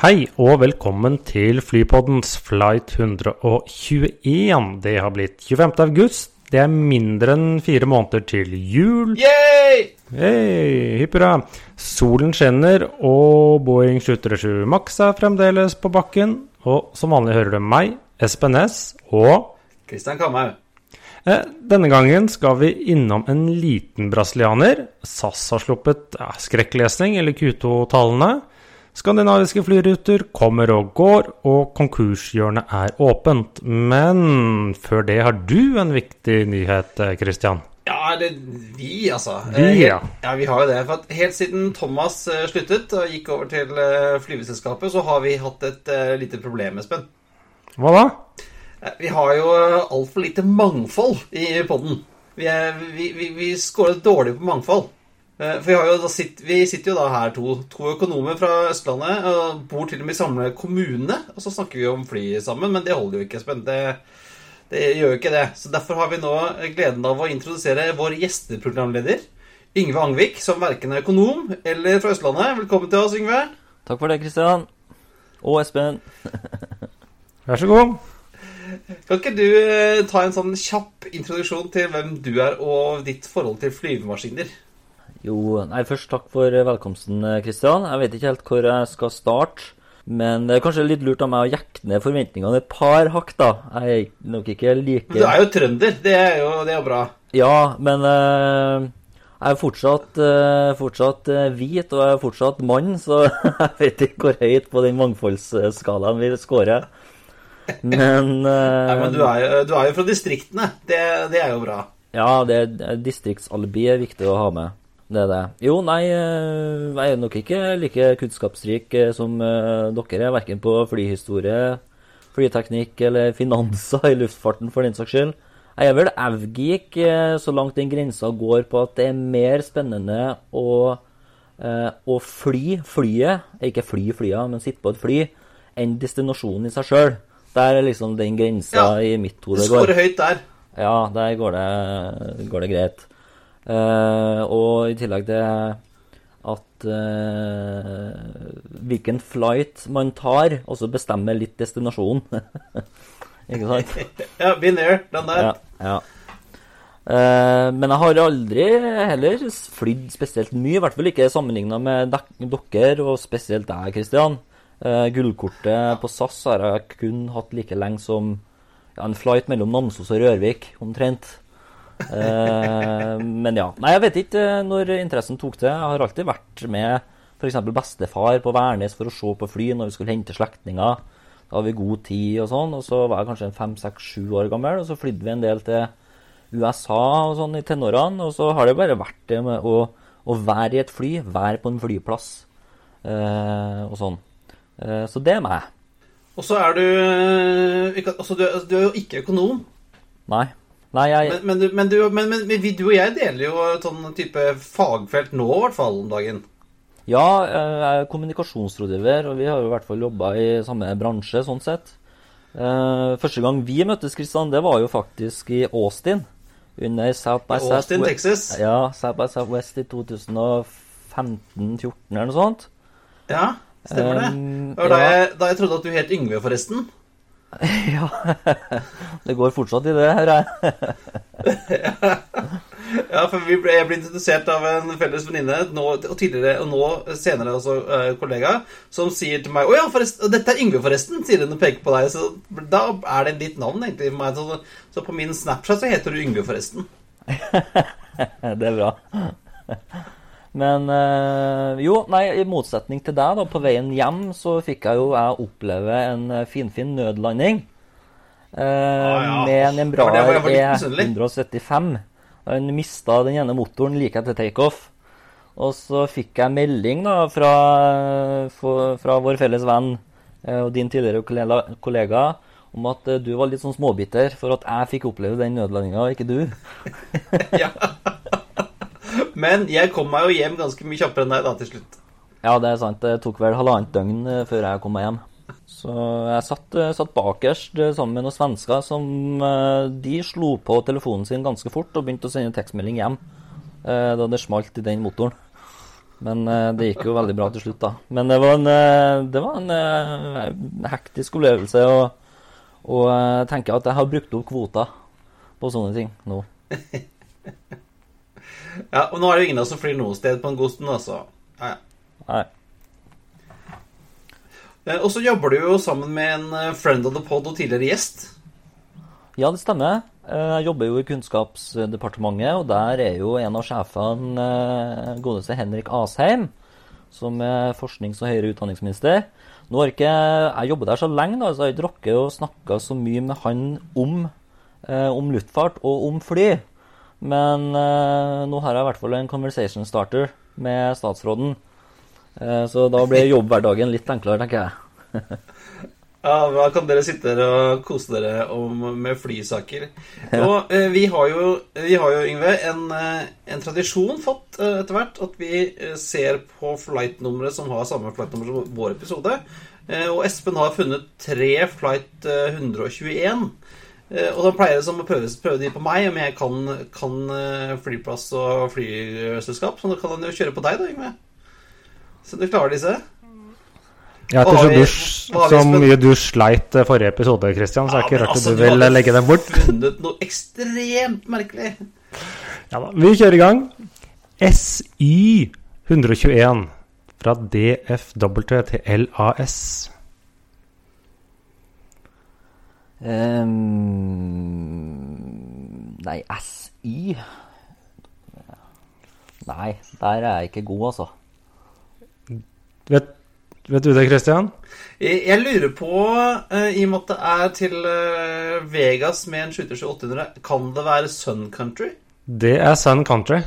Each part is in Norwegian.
Hei og velkommen til Flypoddens flight 121. Det har blitt 25. august. Det er mindre enn fire måneder til jul. Yay! Hei, hipp hurra. Solen skinner, og Boeing 737 Max er fremdeles på bakken. Og som vanlig hører du meg, Espen S, og Kristian Kamhaug. eh, Denne gangen skal vi innom en liten brasilianer. SAS har sluppet ja, skrekklesning, eller Q2-tallene. Skandinaviske flyruter kommer og går, og konkurshjørnet er åpent. Men før det har du en viktig nyhet, eh, Christian. Ja, eller vi, altså. Vi, Eh, ja. ja. Vi har jo det. For at helt siden Thomas eh, sluttet og gikk over til flyveselskapet, så har vi hatt et lite problem, Espen. Hva da? Vi har jo altfor lite mangfold i podden. Vi, vi, vi, vi scorer dårlig på mangfold. Eh, For vi, har jo da sitt, vi sitter jo da her to, to økonomer fra Østlandet og bor til og med i samme kommune. Og så snakker vi om fly sammen, men det holder jo ikke, Espen. Det, det gjør jo ikke det. Så derfor har vi nå gleden av å introdusere vår gjesteprogramleder. Yngve Angvik, som verken er økonom eller fra Østlandet. Velkommen til oss, Yngve. Takk for det, Kristian. Og Espen. Vær så god. Kan ikke du eh, ta en sånn kjapp introduksjon til hvem du er, og ditt forhold til flyvemaskiner? Jo, nei, først takk for velkomsten, Kristian. Jeg vet ikke helt hvor jeg skal starte. Men det er kanskje litt lurt av meg å jekke ned forventningene et par hakk, da. Jeg er nok ikke like Du er jo trønder. Det er jo, det er jo bra. Ja, men uh, jeg er fortsatt, uh, fortsatt uh, hvit, og jeg er fortsatt mann, så jeg vet ikke hvor høyt på den mangfoldsskalaen vi scorer. Men, eh, Nei, men du er, jo, du er jo fra distriktene. Det, det er jo bra. Ja, det distriktsalibi er viktig å ha med. Det er det. Jo, nei, eh, jeg er nok ikke like kunnskapsrik eh, som eh, dere er, verken på flyhistorie, flyteknikk eller finanser i luftfarten, for den saks skyld. Jeg er vel avgeek så langt den grensa går på at det er mer spennende å, å fly flyet, ikke fly flya, men sitte på et fly, enn destinasjonen i seg sjøl. Der er liksom den grensa Ja, i mitt Du hode går. scorer høyt der. Ja, der går det, går det greit. Eh, og i tillegg til at eh, hvilken flight man tar, også bestemmer litt destinasjonen. Ikke sant? Ja, been there, done that. Ja. ja. Eh, men jeg har aldri heller flydd spesielt mye, i hvert fall ikke sammenligna med dere, og spesielt deg, Kristian. Eh, gullkortet på SAS har jeg kun hatt like lenge som ja, en flight mellom Namsos og Rørvik, omtrent. Eh, men ja. Nei, jeg vet ikke eh, når interessen tok til. Jeg har alltid vært med f.eks. bestefar på Værnes for å se på fly når vi skulle hente slektninger. Da hadde vi god tid og sånn. Og så var jeg kanskje fem, seks, sju år gammel, og så flydde vi en del til USA og sånn i tenårene. Og så har det bare vært det med å, å være i et fly, være på en flyplass eh, og sånn. Eh, så det er meg. Og så er du, eh, altså, du, du er jo ikke økonom. Nei. Nei, jeg Men, men, du, men, du, men, vi- du og jeg deler jo sånn type fagfelt nå, i hvert fall, om dagen. Ja, jeg er kommunikasjonsrådgiver, og vi har jo i hvert fall jobba i samme bransje, sånn sett. Eh, første gang vi møttes, Kristian, det var jo faktisk i Austin. Under South by Austin, Southwest. Texas. Ja, South by Southwest i 2015-14 eller noe sånt. Ja, stemmer det. Um, Det var da jeg, da jeg trodde at du het Yngve, forresten. ja. det går fortsatt i det, hører jeg. Ja, for vi ble, jeg ble introdusert av en felles venninne og tidligere, og nå senere også eh, kollega, som sier til meg 'Å ja, forresten, dette er Yngve, forresten', sier hun og peker på deg. Så da er det ditt navn, egentlig. for meg. Så, så på min Snapchat så heter du Yngve, forresten. det er bra. Men øh, jo, nei, i motsetning til deg, da, på veien hjem så fikk jeg jo jeg oppleve en eh, finfin nødlanding. eh, ja. Med en Embraer for det var- jeg var litt misunnelig. E175. Han mista den ene motoren like etter takeoff. Og så fikk jeg melding da fra, fra vår felles venn eh, og din tidligere kollega, om at eh, du var litt sånn småbitter for at jeg fikk oppleve den nødlandinga, og ikke du. ja. Men jeg kom meg jo hjem ganske mye kjappere enn deg da til slutt. Ja, det er sant. Det tok vel halvannet døgn eh, før jeg kom meg hjem. Så jeg satt, eh, satt bakerst eh, sammen med noen svensker som De slo på telefonen sin ganske fort og begynte å sende tekstmelding hjem da det smalt i den motoren. Men det gikk jo veldig bra til slutt, da. Men det var en, det var en hektisk opplevelse. Og, og jeg tenker at jeg har brukt opp kvota på sånne ting nå. Ja, Og nå er det jo ingen av oss som flyr noe sted på en god stund, altså. Ja, ja. Nei. Eh, Og så jobber du jo sammen med en eh, friend of the pod og tidligere gjest. Ja, det stemmer. Eh, Jeg jobber jo i Kunnskapsdepartementet, og der er jo en av sjefene godeste Henrik Asheim, som er forsknings- og høyere utdanningsminister. Nå har ikke jeg jobbet der så lenge, da, så jeg har ikke rukket å snakke så mye med han om, om luftfart og om fly. Men eh, nå har jeg i hvert fall en conversation starter med statsråden. Eh, så da blir jobbhverdagen litt enklere, tenker jeg. Ja, Da kan dere sitte og kose dere om, med flysaker. Og eh, vi har jo, vi har jo Yngve, en, eh, en tradisjon fått eh, etter hvert at vi eh, ser på flight-numre som har samme flight-nummer som vår episode. Eh, og Espen har funnet tre flight eh, 121. Eh, og da pleier som å prøve, prøve de på meg, om jeg kan, kan eh, flyplass og flyselskap. Så da kan han jo kjøre på deg, da, Yngve. Så du klarer disse. Ja, etter så, vi- du, hva har vi, så mye du sleit eh, forrige episode, Christian, så er det ikke rart altså, du du vil legge dem bort. Du har funnet noe ekstremt merkelig. Ja da, Vi kjører i gang. SY 121 fra DFW til LAS. Ehm, nei, SI Nei, der er jeg ikke god, altså. Vet, vet du det, Christian? Jeg jeg lurer på, uh, i og med at det er til uh, Vegas med en 737-800, kan det være Sun Country? Det er Sun Country.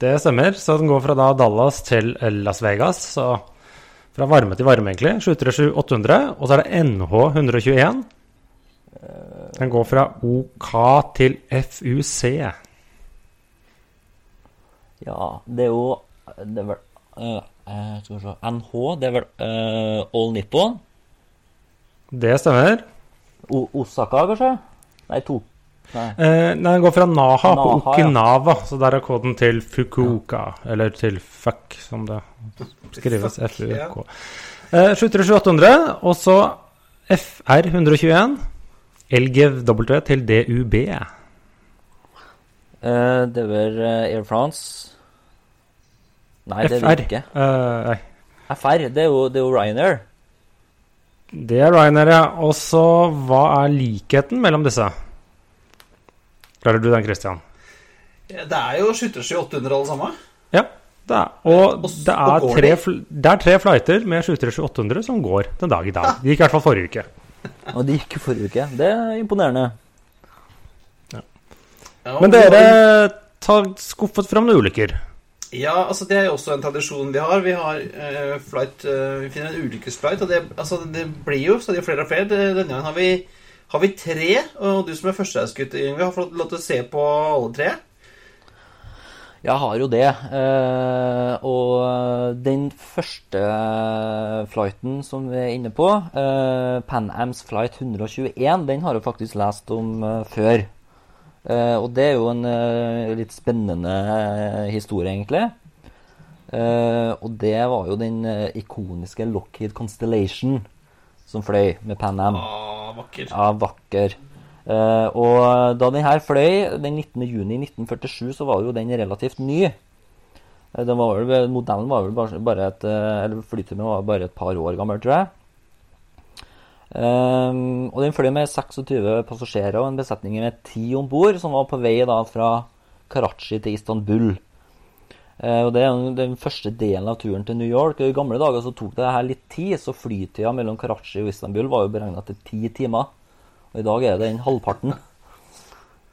Det stemmer. Så den går fra da Dallas til Las Vegas. Så fra varme til varme, egentlig. 737-800. Og så er det NH 121. Den går fra OK til FUC. Ja, det er jo Det er vel eh, Skal vi se NH, det er vel uh, All Nippon? Det stemmer. O Osaka, kanskje? Nei, to. Nei. Eh, nei, den går fra Naha, på Okinawa, ja. Så der er koden til Fukuoka. Eller til fuck, som det skrives. FUK. ja. Eh, slutter i 2800, og så FR 121. LGW til DUB. Uh, det er eh, Air France? Nei, det FR. det ikke. Uh, nei. FR, det er jo, det er jo Ryanair. Det er Ryanair, ja. Og så hva er likheten mellom disse? Klarer du den, Christian? Det er jo 737-800 alle sammen. Ja. Det er, og det er, tre, de. det er tre flighter med 737-800 som går den dag i dag. De gikk i hvert fall forrige uke. Og det gikk jo forrige uke. Det er imponerende. Ja, Men dere har- dere tar skuffet fram noen ulykker. Ja, altså det er jo også en tradisjon vi har. Vi har uh, flight uh, Vi finner en ulykkesflight, og det, altså, det blir jo stadig flere og flere. Denne gangen har vi, har vi tre, og du som er førstereisgutt, Yngve, har fått lov til å se på alle tre. Jeg har jo det. eh, og den første flighten som vi er inne på, eh, Pan Ams flight 121, den har jeg faktisk lest om eh, før. Eh, og det er jo en litt spennende historie, egentlig. Eh, og det var jo den ikoniske Lockheed Constellation som fløy med Pan Am. Ah, vakker. Ja, vakker. Eh, og da den her fløy den 19. juni 1947, så var jo den relativt ny. Eh, var vel, modellen var vel bare, bare et eh, Eller flyturen var bare et par år gammel, tror jeg. Um, og den fløy med 26 passasjerer og en besetning med 10 om bord, som var på vei da fra Karachi til Istanbul. Uh, og Det er den første delen av turen til New York. og I gamle dager så tok det her litt tid, så flytida mellom Karachi og Istanbul var jo beregna til ti timer. Og i dag er det den halvparten.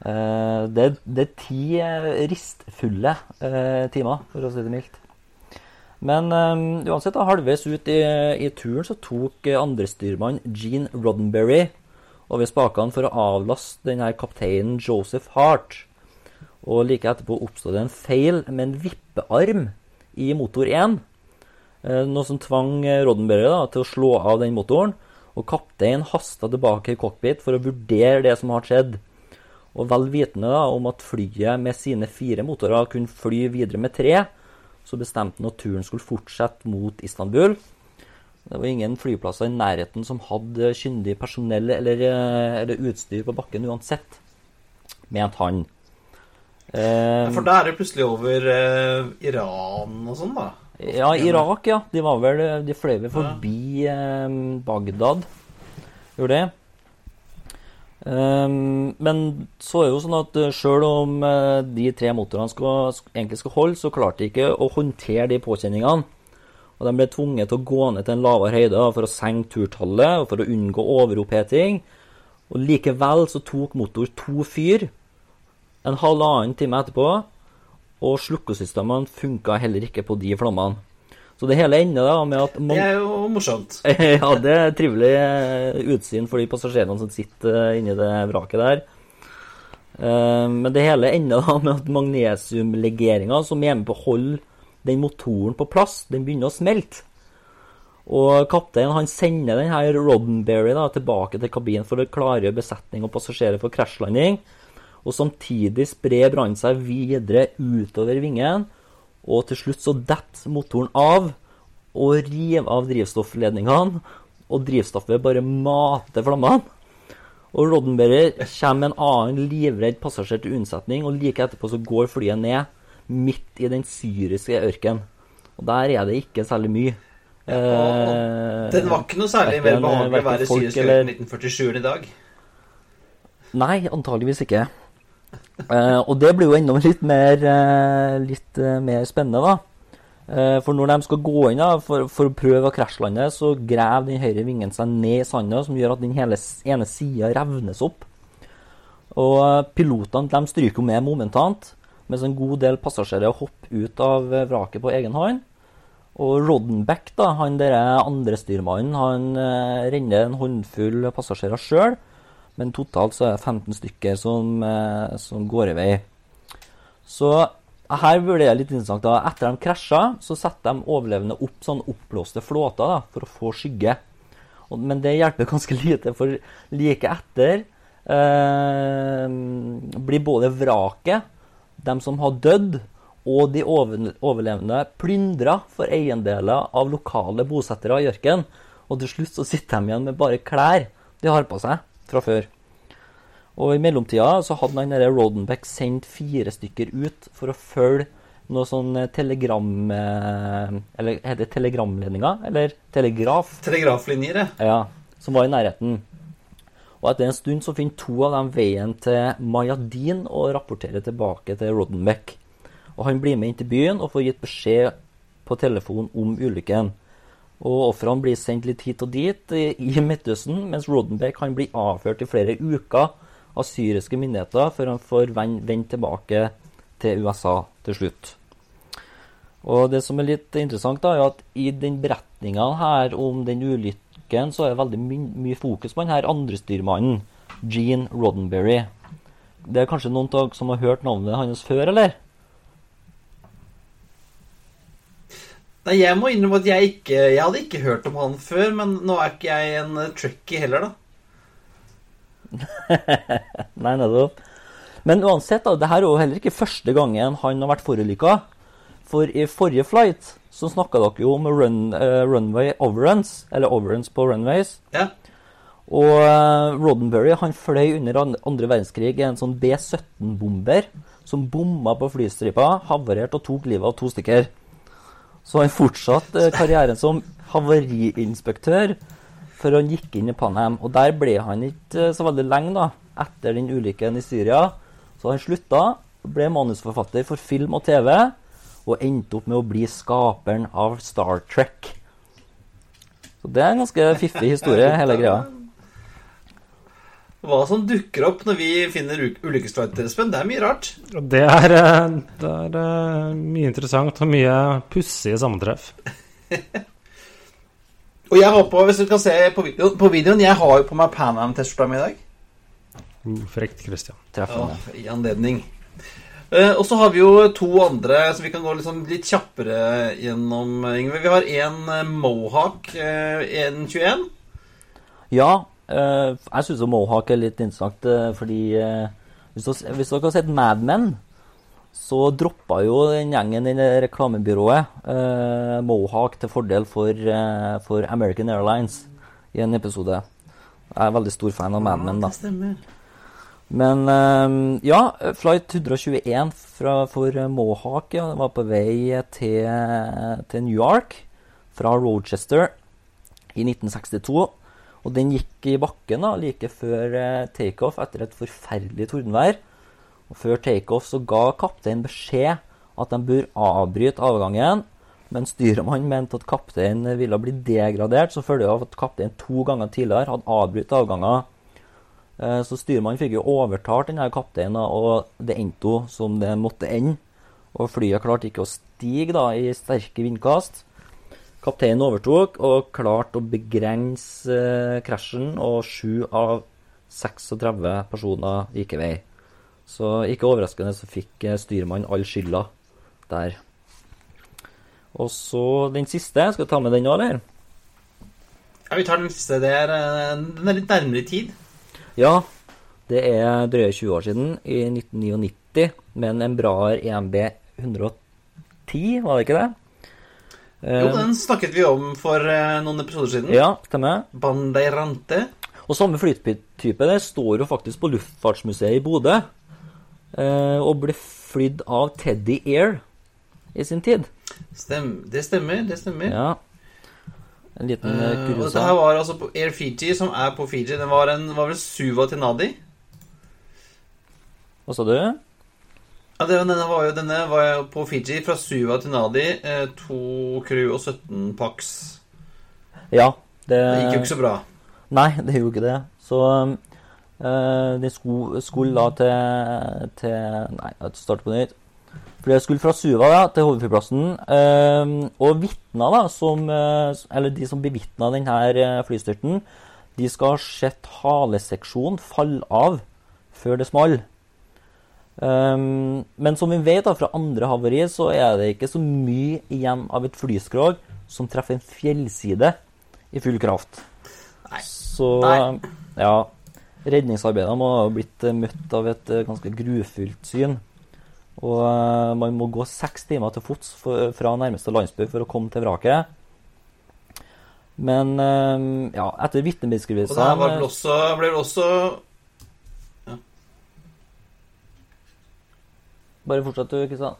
Eh, det, det er ti eh, ristfulle eh, timer, for å si det mildt. Men uansett, da, halvveis ut i, i turen så tok andrestyrmann Gene Roddenberry over spakene for å avlaste denne kapteinen Joseph Hart. Og like etterpå oppstod det en feil med en vippearm i motor 1. Uh, noe som tvang Roddenberry da, til å slå av den motoren. Og kapteinen hasta tilbake i cockpit for å vurdere det som hadde skjedd. Og vel vitende om at flyet med sine fire motorer kunne fly videre med tre, så bestemte han at turen skulle fortsette mot Istanbul. Det var ingen flyplasser i nærheten som hadde kyndig personell eller, eh, eller utstyr på bakken uansett, mente han. Eh, For da er det plutselig over eh, Iran og sånn, da? Ja, Irak, ja. De var vel De fløy vel forbi eh, Bagdad. Gjorde det. Um, men så er det jo sånn at uh, sjøl om uh, de tre motorene skal, egentlig skal holde, så klarte de ikke å håndtere de påkjenningene. Og de ble tvunget til å gå ned til en lavere høyde for å senke turtallet og for å unngå overoppheting. Og likevel så tok motor to fyr en halvannen time etterpå, og slukkesystemene funka heller ikke på de flammene. Så det hele ender da med at Det er jo morsomt. ja, det er trivelig eh, utsyn for de passasjerene som sitter eh, inni det vraket der. Eh, men det hele ender da med at magnesiumlegeringa, som er med på å holde den motoren på plass, den begynner å smelte. Og kapteinen han sender denne Roddenberry da, tilbake til kabinen for å klargjøre besetning og passasjerer for krasjlanding. Og samtidig sprer brannen seg videre utover vingen og til slutt så detter motoren av og river av drivstoffledningene. Og drivstoffet bare mater flammene. Og Roddenberry kommer en annen livredd passasjer til unnsetning, og like etterpå så går flyet ned midt i den syriske ørkenen. Og der er det ikke særlig mye. Ja, den var ikke noe særlig mer behagelig å være i syrisk ørken 1947 enn i dag? Nei, antageligvis ikke. Uh, og det blir jo enda litt mer, uh, litt, uh, mer spennende, da. for når de skal gå inn da, for, for, å prøve å krasjlande, så graver den høyre vingen seg ned i sanda, som gjør at den hele ene sida revnes opp. Og pilotene de stryker med momentant, mens en god del passasjerer hopper ut av vraket på egen hånd. Og Roddenbeck, da, han der andre styrmannen, han renner en håndfull passasjerer sjøl. Men totalt så er det 15 stykker som, eh, som går i vei. Så her burde det litt interessant. da. Etter de krasja, så setter de overlevende opp sånn oppblåste flåter da, for å få skygge. Og, men det hjelper ganske lite, for like etter eh, blir både vraket, de som har dødd, og de overlevende plyndra for eiendeler av lokale bosettere i ørkenen. Og til slutt så sitter de igjen med bare klær de har på seg fra før. Og i mellomtida så hadde han derre Rodenbeck sendt fire stykker ut for å følge noe sånn eh, telegram... Eh, eller heter det telegramledninger? Eller telegraf? Telegraflinjer, ja. Som var i nærheten. Og etter en stund så finner to av dem veien til Mayadin og rapporterer tilbake til Rodenbeck. Og han blir med inn til byen og får gitt beskjed på telefon om ulykken. Og ofrene blir sendt litt hit og dit i Midtøsten, mens Rodenbeck han blir avført i flere uker av syriske myndigheter før han får vendt tilbake til USA til slutt. Og Det som er litt interessant, da, er at i den beretninga her om den ulykken, så er det veldig my mye fokus på denne andrestyrmannen, Gene Roddenberry. Det er kanskje noen som har hørt navnet hans før, eller? Nei, Jeg må innrømme at jeg ikke Jeg hadde ikke hørt om han før, men nå er ikke jeg en uh, tricky heller, da. Nei, nettopp. Men uansett, da, det her er jo heller ikke første gangen han har vært forulykka. For i forrige flight så snakka dere jo om run, uh, runway overruns, eller overruns på runways. Ja. Og uh, Roddenberry han fløy under andre verdenskrig i en sånn B-17-bomber som bomma på flystripa, havarerte og tok livet av to stykker. Så han fortsatte eh, karrieren som havariinspektør før han gikk inn i Panham. Og der ble han ikke eh, så veldig lenge da, etter den ulykken i Syria. Så han slutta, ble manusforfatter for film og TV, og endte opp med å bli skaperen av Star Trek. Så det er en ganske fiffig historie, hele greia. Hva som dukker opp når vi finner ulykkesflighter, Espen. Det er mye rart. Det er, eh, det er eh, mye interessant og mye pussige sammentreff. Og jeg har på, hvis du kan se på, video, på videoen, jeg har jo på meg Pan Am-T-skjorta mi i dag. Uh, Frekt, Christian. Treffende. Ja, I anledning. Eh, og så har vi jo to andre som vi kan gå liksom litt kjappere gjennom, Ingve. Vi har en Mohawk eh, 121. Ja, jeg syns Mohawk er litt interessant, eh, fordi eh, hvis, hvis dere har sett Mad Men, så droppa jo den gjengen i reklamebyrået eh, Mohawk til fordel for, eh, for American Airlines i en episode. Jeg er veldig stor fan av Mad Men, da. Det. Men eh, ja, flight 121 fra, for eh, Mohawk ja, var på vei til, til New York fra Rochester i 1962. Og den gikk i bakken da, like før eh, takeoff etter et forferdelig tordenvær. Og før takeoff så ga kapteinen beskjed at de bør avbryte avgangen. Men styrmannen mente at kapteinen ville bli degradert som følge av at kapteinen to ganger tidligere hadde avbrutt avganger. Eh, Så styrmannen fikk jo overtalt denne kapteinen, og det endte jo som det måtte ende. Og flyet klarte ikke å stige da, i sterke vindkast. Kapteinen overtok og klarte å begrense eh, krasjen, og sju av 36 personer gikk i vei. Så ikke overraskende så fikk eh, styrmannen all skylda der. Og så den siste. Skal vi ta med den nå, eller? Ja, Vi tar den siste. Det er, eh, den er litt nærmere i tid. Ja, det er drøye 20 år siden, i 1999, med en Embraer EMB 110, var det ikke det? Eh, Jo, den snakket vi om for eh, noen episoder siden. Ja, stemmer. Bandeirante. Og samme flytype det står jo faktisk på Luftfartsmuseet i Bodø. Eh, og ble flydd av Teddy Air i sin tid. Stem, det stemmer, det stemmer. Ja. En liten Eh, uh, og dette her var altså på Air Fiji, som er på Fiji. Den var, en, var vel Suva til Nadi. Hva sa du? Ja, denne var jo denne var jo på Fiji fra Suva til Nadi. Eh, to crew og 17 pax. Ja. Det, Det gikk jo ikke så bra. Nei, det gjorde ikke det. Så øh, den skulle, skulle da til, til Nei, jeg starter på nytt. For jeg skulle fra Suva da, til hovedflyplassen. Øh, og vitner, da, som Eller de som bevitna denne flystyrten, de skal ha sett haleseksjonen falle av før det small. Um, men som vi vet da, fra andre havari, så er det ikke så mye igjen av et flyskrog som treffer en fjellside i full kraft. Nei. Så Nei. ja. redningsarbeidet må ha blitt eh, møtt av et eh, ganske grufullt syn. Og uh, man må gå seks timer til fots for, fra nærmeste landsby for å komme til vraket. Men eh, ja, etter Og der ble det ble vel også Bare fortsett du, Kristian.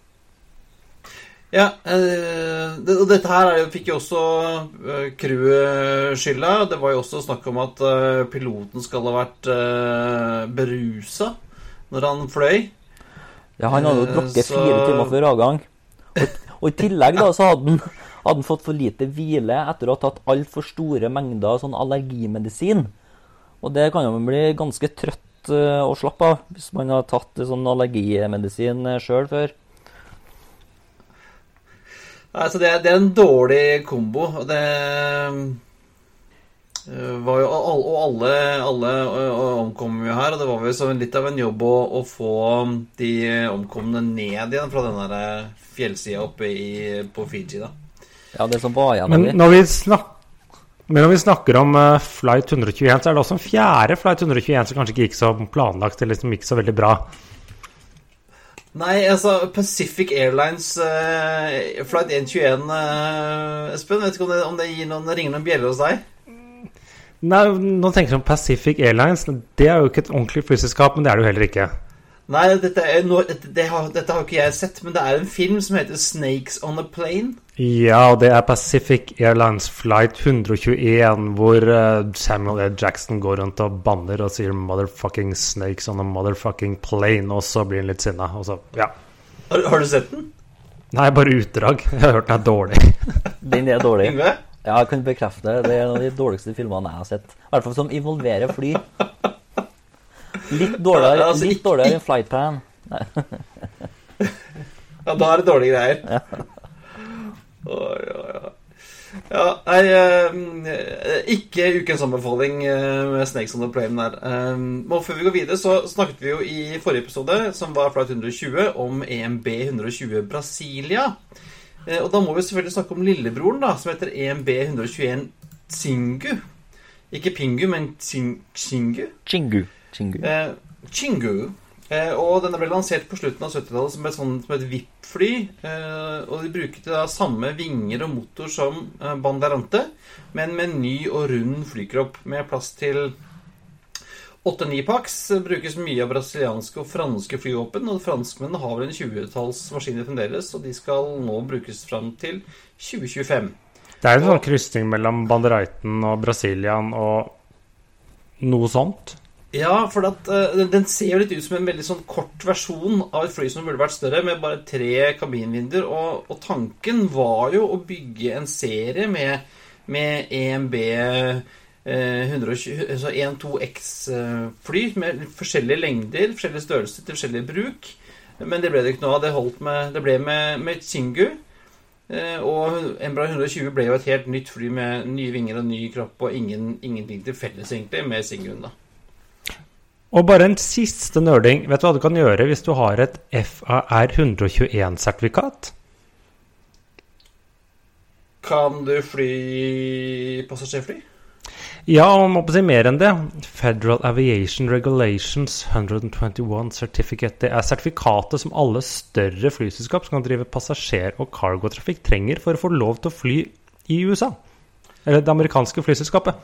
Ja, eh, og dette her er fikk jo også eh, crewet skylda. Det var jo også snakk om at eh, piloten skal ha vært berusa når han fløy. Ja, han hadde jo drukket så- fire timer før avgang. Og, og i tillegg da, så hadde han, hadde han fått for lite hvile etter å ha tatt altfor store mengder sånn allergimedisin. Og det kan jo bli ganske trøtt eh, slappe slapp av hvis man har tatt sånn allergimedisin uh, sjøl før. Altså, det, er- det er en dårlig kombo. og Det eh, var jo all, Og alle, alle eh, omkom jo her, og det var vel så litt av en jobb å, å få de omkomne ned igjen fra den der eh, fjellsida oppe i, på Fiji, da. Ja, det som var igjen Men når vi, snak men når vi snakker om uh, flight 121, så er det også en fjerde flight 121 som kanskje ikke gikk som planlagt, eller som gikk så veldig bra. Nei, altså Pacific Airlines uh, flight 121, uh, Espen. Vet ikke om det, om det gir noen, ringer noen bjeller hos deg? Nei, nå tenker jeg om Pacific Airlines. Det er jo ikke et ordentlig flyselskap, men det er det jo heller ikke. Nei, dette, er noe, dette, det har, dette har ikke jeg sett, men det er en film som heter 'Snakes on a Plane'. Ja, og det er Pacific Airlines flight 121, hvor eh, Samuel L. Jackson går rundt og banner og sier 'motherfucking snakes on a motherfucking plane', og så blir han litt sinna, og så Ja. Har, har du sett den? Nei, bare utdrag. Jeg har hørt den er dårlig. Den er dårlig. Ja, jeg kan bekrefte det. Det er en av de dårligste filmene jeg har sett. I hvert fall som involverer fly. Litt dårligere, Ja, altså, litt dårligere enn Flightpan. Ja, da er det dårlige greier. Oi, oi, oi. Ja, nei eh, Ikke ukens anbefaling eh, med Snakes on the Plane der. Eh, og før vi går videre, så snakket vi jo i forrige episode, som var Flight 120, om EMB 120 Brasilia. Eh, og da må vi selvfølgelig snakke om lillebroren, da, som heter EMB 121 Tsingu. Ikke Pingu, men Tsingu. Tsingu. Chingu. Chingu. Eh, Chingu. Eh, og denne ble lansert på slutten av 70-tallet som sånn, som et VIP-fly. Eh, og de brukte da samme vinger og motor som eh, Bandarante, men med en ny og rund flykropp med plass til 8-9 paks. Brukes mye av brasilianske og franske flyvåpen, og franskmennene har vel en 20-talls maskiner fremdeles, og de skal nå brukes fram til 2025. Det er en sånn krysning mellom Banderaiten og Brasilian og noe sånt. Ja, for at, uh, den- ser jo litt ut som en veldig sånn kort versjon av et fly som burde vært større, med bare tre kabinvinduer. Og, og tanken var jo å bygge en serie med, med EMB uh, 120, altså 1-2X-fly med forskjellige lengder, forskjellige størrelser til forskjellig bruk. Men det ble det ikke noe av. Det, holdt med, det ble med, med Chingu. Eh, og Embra 120 ble jo et helt nytt fly med nye vinger og ny kropp og ingen, ingenting til felles egentlig med Singuen. da. Og bare en siste nerding. Vet du hva du kan gjøre hvis du har et FAR 121-sertifikat? Kan du fly passasjerfly? Ja, og må på si mer enn det. Federal Aviation Regulations 121 Certificate. Det er sertifikatet som alle større flyselskap som kan drive passasjer- og cargotrafikk, trenger for å få lov til å fly i USA. Eller det amerikanske flyselskapet.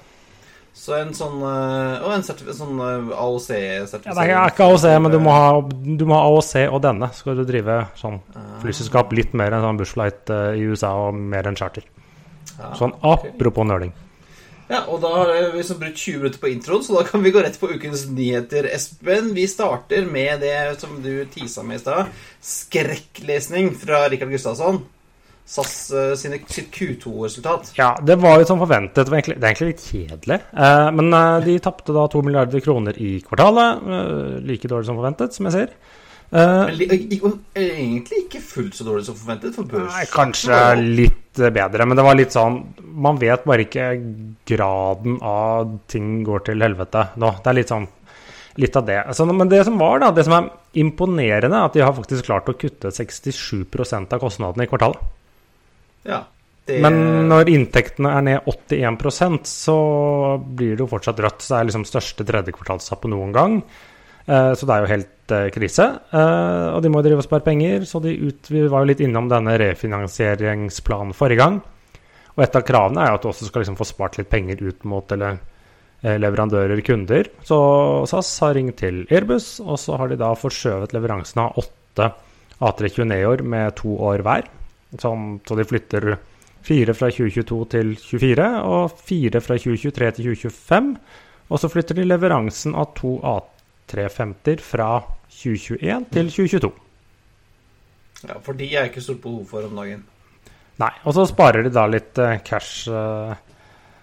Så en sånn eh, Og en sånn Ja, det er ikke AOC, men du må, ha, du må ha AOC og denne. Skal du drive sånn flyselskap litt mer enn sånn bushflight eh, i USA og mer enn charter. Sånn apropos nøling. Ja, og da har vi så brukt 20 minutter på introen, så da kan vi gå rett på ukens nyheter, Espen. Vi starter med det som du tisa med i stad. Skrekklesning fra Rikard Gustavsson. SAS eh, sine, sitt Q2-resultat. Ja, det var jo som forventet. Det, var egentlig, det er egentlig litt kjedelig. Eh, men eh, de tapte da to milliarder kroner i kvartalet. Like dårlig som forventet, som jeg. Eh, Men li- egentlig ikke fullt så dårlig som forventet for børs. nei, kanskje litt bedre, men det var litt sånn Man vet bare ikke graden av ting går til helvete nå. Det er litt sånn Litt av det. Altså, men det som var da, det som er imponerende, er at de har faktisk klart å kutte 67% av kostnadene i kvartalet. Ja, det, Men når inntektene er ned 81% så blir det jo fortsatt rødt. Så det er liksom største tredjekvartalstap på noen gang. Eh, Så det er jo helt eh, krise. Eh, Og de må jo drive og spare penger, så ut, vi var jo litt innom denne refinansieringsplanen forrige gang. Og et av kravene er jo at du også skal liksom få spart litt penger ut mot eller, leverandører, kunder. Så SAS har ringt til Airbus, og så har de da forskjøvet leveransen av åtte A320 Neoer med to år hver. Sånn, så de flytter fire fra 2022 til 2024 og fire fra 2023 til 2025. Og så flytter de leveransen av to A350-er fra 2021 til 2022. ja, For de er ikke stort behov for om dagen. Nei, og så sparer de da litt eh, cash eh,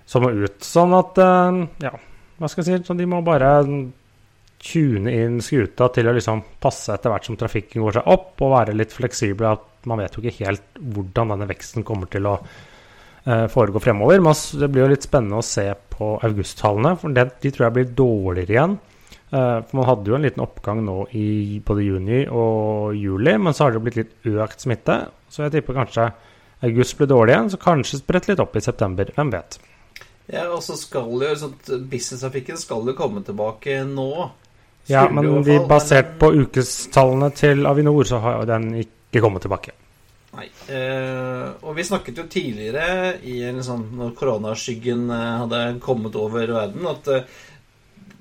som må ut. Sånn at eh, Ja, hva skal jeg si? Så de må bare tune inn skuta til å liksom passe etter hvert som trafikken går seg opp, og være litt fleksibel. At man vet jo ikke helt hvordan denne veksten kommer til å eh, foregå fremover. Men det blir jo litt spennende å se på augusttallene, for de, de tror jeg blir dårligere igjen. Eh, for man hadde jo en liten oppgang nå i både juni og juli, men så har det jo blitt litt økt smitte. Så jeg tipper kanskje august blir dårlig igjen, så kanskje spredt litt opp i september. Hvem vet. Ja, og så skal jo sånn, Business-trafikken skal jo komme tilbake nå. Ja, men de basert på ukestallene til Avinor, så har den ikke kommet tilbake. Nei. Eh, og vi snakket jo tidligere, i en sånn, når koronaskyggen eh, hadde kommet over verden, at eh,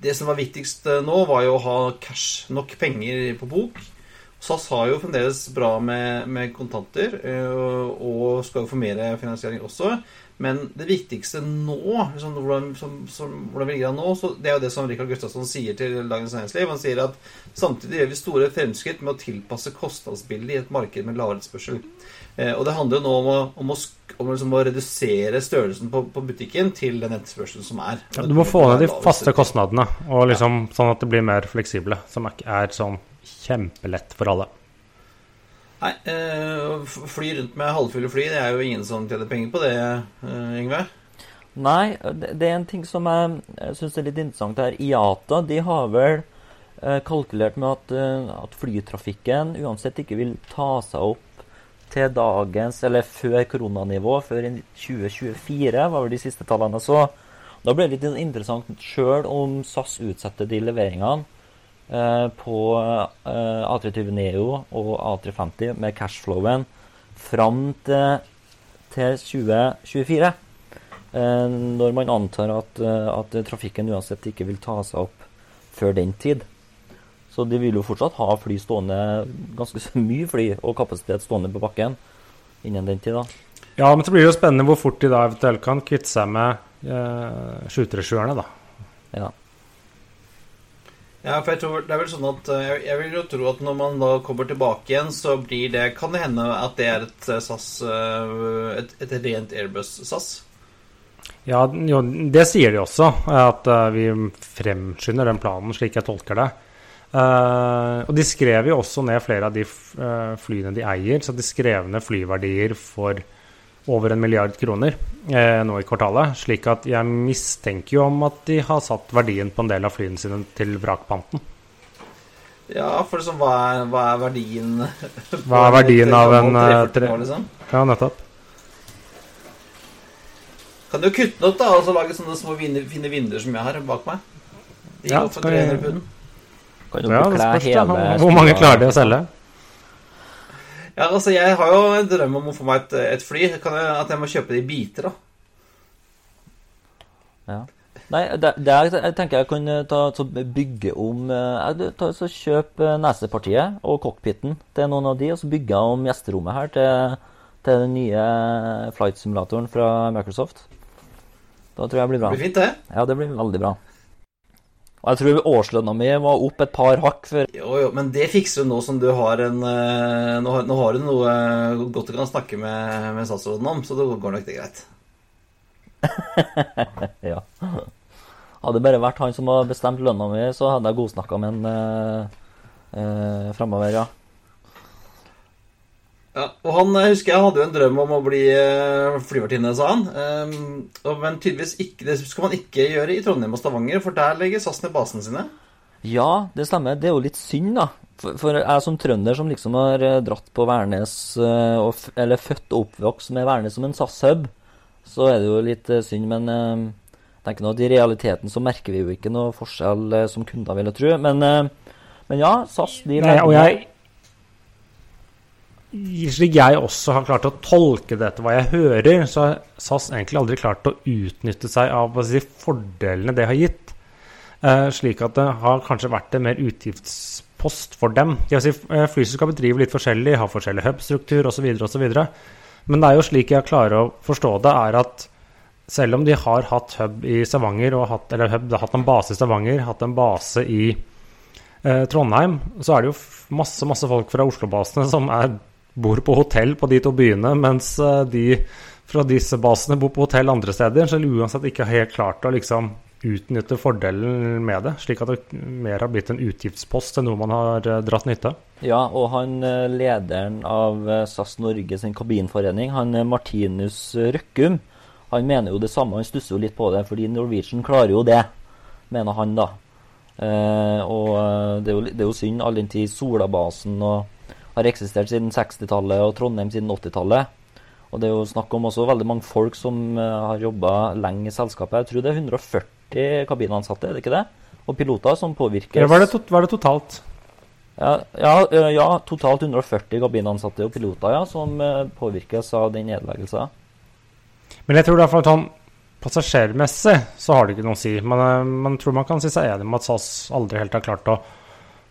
det som var viktigst nå, var jo å ha cash, nok penger på bok. SAS har jo fremdeles bra med, med kontanter, og skal jo få mer finansiering også. Men det viktigste nå, liksom, hvordan, som, som, hvordan vi ligger an nå, så det er jo det som Rikard Gustavsson sier til Dagens Næringsliv. Han sier at samtidig gjør vi store fremskritt med å tilpasse kostnadsbildet i et marked med lavere etterspørsel. Eh, og det handler jo nå om å, om å, om liksom å redusere størrelsen på, på, butikken til den etterspørselen som er. Ja, du må få ned de faste kostnadene, og liksom, sånn at det blir mer fleksible. Som er sånn kjempelett for alle. Nei, eh, fly rundt med halvfulle fly, det er jo ingen som tjener penger på det, Yngve? Nei, det er en ting som jeg, syns er litt interessant her. IATA de har vel eh, kalkulert med at, eh, at, flytrafikken uansett ikke vil ta seg opp til dagens, eller før koronanivå, før i 2024, var vel de siste tallene jeg så. Da ble det litt interessant sjøl om SAS utsetter de leveringene eh, på eh, A320 Neo og A350 med cashflowen fram til, til 2024. Eh, når man antar at, eh, at, trafikken uansett ikke vil ta seg opp før den tid. Så de vil jo fortsatt ha fly stående, ganske mye fly og kapasitet stående på bakken innen den tid. da. Ja, men så blir det jo spennende hvor fort de da eventuelt kan kvitte seg med eh, 737-erne, da. Ja. Ja, for jeg tror det er vel sånn at eh, Jeg vil jo tro at når man da kommer tilbake igjen, så blir det Kan det hende at det er et SAS Et, et rent Airbus-SAS? Ja, jo, det sier de også, at vi fremskynder den planen, slik jeg tolker det. Og de skrev jo også ned flere av de flyene de eier, så de skrev ned flyverdier for over en milliard kroner nå i kvartalet. Slik at jeg mistenker jo om at de har satt verdien på en del av flyene sine til vrakpanten. Ja, for liksom, hva, er, hva er verdien Hva er verdien av en tre... Liksom? Ja, nettopp. Kan du kutte den opp da, og så lage sånne små fine vinduer som jeg har bak meg? De ja, for 300 pund. Kan du ja, det hele Hvor mange klarer de å selge? Ja, altså Jeg har jo en drøm om å få meg et, et fly. Kan jeg, at jeg må kjøpe det i biter, da. Ja. Nei, det, det er, jeg tenker jeg kan ta, så bygge om eh, jeg, ta, så Kjøp nesepartiet og cockpiten til noen av de, og så bygge om gjesterommet her til, til den nye flight-simulatoren fra Microsoft. Da tror jeg det blir bra. Det blir fint, det. Ja, det blir veldig bra. Og jeg tror årslønna mi var opp et par hakk før. Jo, jo, men det fikser du nå som du har en eh, Nå har, nå har du noe godt du kan snakke med, med statsråden om, så det går nok det greit. ja. Hadde det bare vært han som hadde bestemt lønna mi, så hadde jeg godsnakka med han eh, eh, framover, ja. Ja, og han jeg husker jeg hadde jo en drøm om å bli uh, flyvertinne, sa han. Um, men tydeligvis ikke, det skal man ikke gjøre i Trondheim og Stavanger, for der legger SAS ned basene sine. Ja, det stemmer. Det er jo litt synd, da. For, for jeg som trønder som liksom har eh, dratt på Værnes, og, eller født og oppvokst med Værnes som en SAS-hub, så er det jo litt synd. Men jeg tenker nå at i realiteten så merker vi jo ikke noe forskjell som kunder, vil tro. Men, men ja, SAS de Nei, og jeg slik jeg også har klart å tolke det etter hva jeg hører, så har SAS egentlig aldri klart å utnytte seg av si, fordelene det har gitt. Eh, slik at det har kanskje vært en mer utgiftspost for dem. Si, eh, Flyselskapet driver litt forskjellig, har forskjellig hub-struktur osv. osv. Men det er jo slik jeg klarer å forstå det, er at selv om de har hatt hub i Stavanger, hatt, eller hub, hatt en base i Stavanger, hatt en base i eh, Trondheim, så er det jo masse, masse folk fra Oslo-basene som er bor på hotell på de to byene, mens eh, de fra disse basene bor på hotell andre steder. Så uansett ikke helt klart å liksom utnytte fordelen med det, slik at det mer har blitt en utgiftspost enn noe man har eh, dratt nytte av. Ja, og han eh, lederen av SAS Norge sin kabinforening, han Martinus Røkkum, han mener jo det samme. Han stusser jo litt på det, fordi Norwegian klarer jo det, mener han, da. Eh, og det er, jo, det er jo synd, all den tid Solabasen og har eksistert siden 60-tallet og Trondheim siden 80-tallet. Og det er jo snakk om også veldig mange folk som uh, har jobba lenge i selskapet. Jeg tror det er 140 kabinansatte, er det ikke det? Og piloter som påvirkes Hva er det, to det totalt? Ja, ja, ja, totalt 140 kabinansatte og piloter ja, som uh, påvirkes av den nedleggelsen. Men jeg tror det er for sånn passasjermessig så har det ikke noe å si. Men man tror man kan si seg enig med at SAS aldri helt har klart å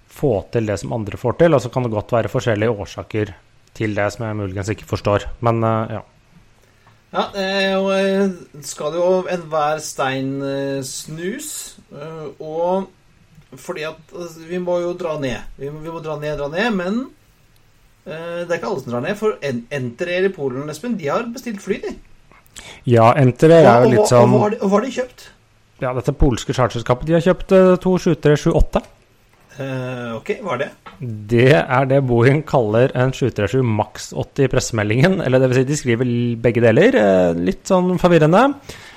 få til det som andre får til. Og så kan det godt være forskjellige årsaker til det som jeg muligens ikke forstår. Men uh, ja. Ja, og eh, skal jo enhver stein eh, snus. Og fordi at altså, Vi må jo dra ned. Vi må, vi må dra ned, dra ned. Men Eh, Det er ikke alle som drar ned. For En- Enter Air i Polen, Espen, de har bestilt fly, de. Ja, Enter er jo litt sånn og, hva har de- kjøpt? Ja, dette polske charterskapet. De har kjøpt eh, to 7378. Eh, ok, hva er det? Det er det Boeing kaller en 737 maks 80 i pressemeldingen. Eller det vil si, de skriver begge deler. eh, Litt sånn forvirrende.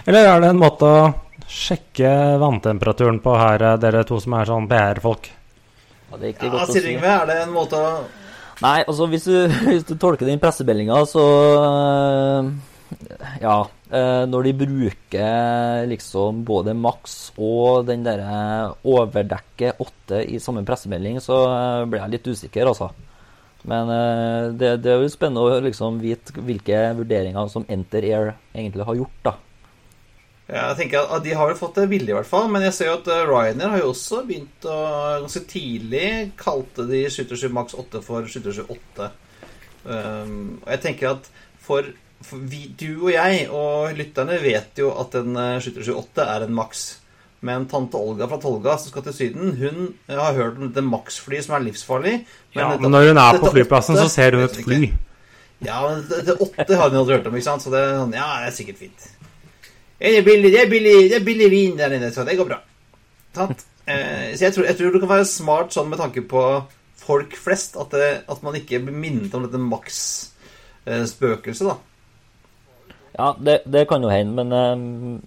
Eller er det en måte å sjekke vanntemperaturen på her, eh, dere to som er sånn PR-folk? Ja, det er ikke Ja, godt å si. Yngve, er det en måte å Nei, altså hvis du, hvis du tolker den pressemeldinga, så Ja. Øh, Når de bruker liksom både Max og den derre overdekke 8 i samme pressemelding, så øh, blir jeg litt usikker, altså. Men det, det er jo spennende å liksom vite hvilke vurderinger som Enter Air egentlig har gjort, da. Ja, jeg tenker at De har vel fått det villig i hvert fall. Men jeg ser jo at eh, Ryanair har jo også begynt å Ganske tidlig kalte de 737 Max 8 for 778. Um, og jeg tenker at for vi, du og jeg og lytterne vet jo at en eh, 738 er en Max. Men tante Olga fra Tolga som skal til Syden, hun eh, har hørt om dette Max-flyet som er livsfarlig. Ja, dette- men når hun er på flyplassen, flyplassen, så ser hun et fly. Ja, men dette åtte har hun aldri hørt om, ikke sant? Så det sånn, ja, det er sikkert fint. Det er billig, det er billig, det er billig vin der inne, så det går bra. Sant? Eh, så jeg tror, jeg tror du kan være smart sånn med tanke på folk flest, at, det, at man ikke blir minnet om dette maks-spøkelset, da. Ja, det, det kan jo hende, men um,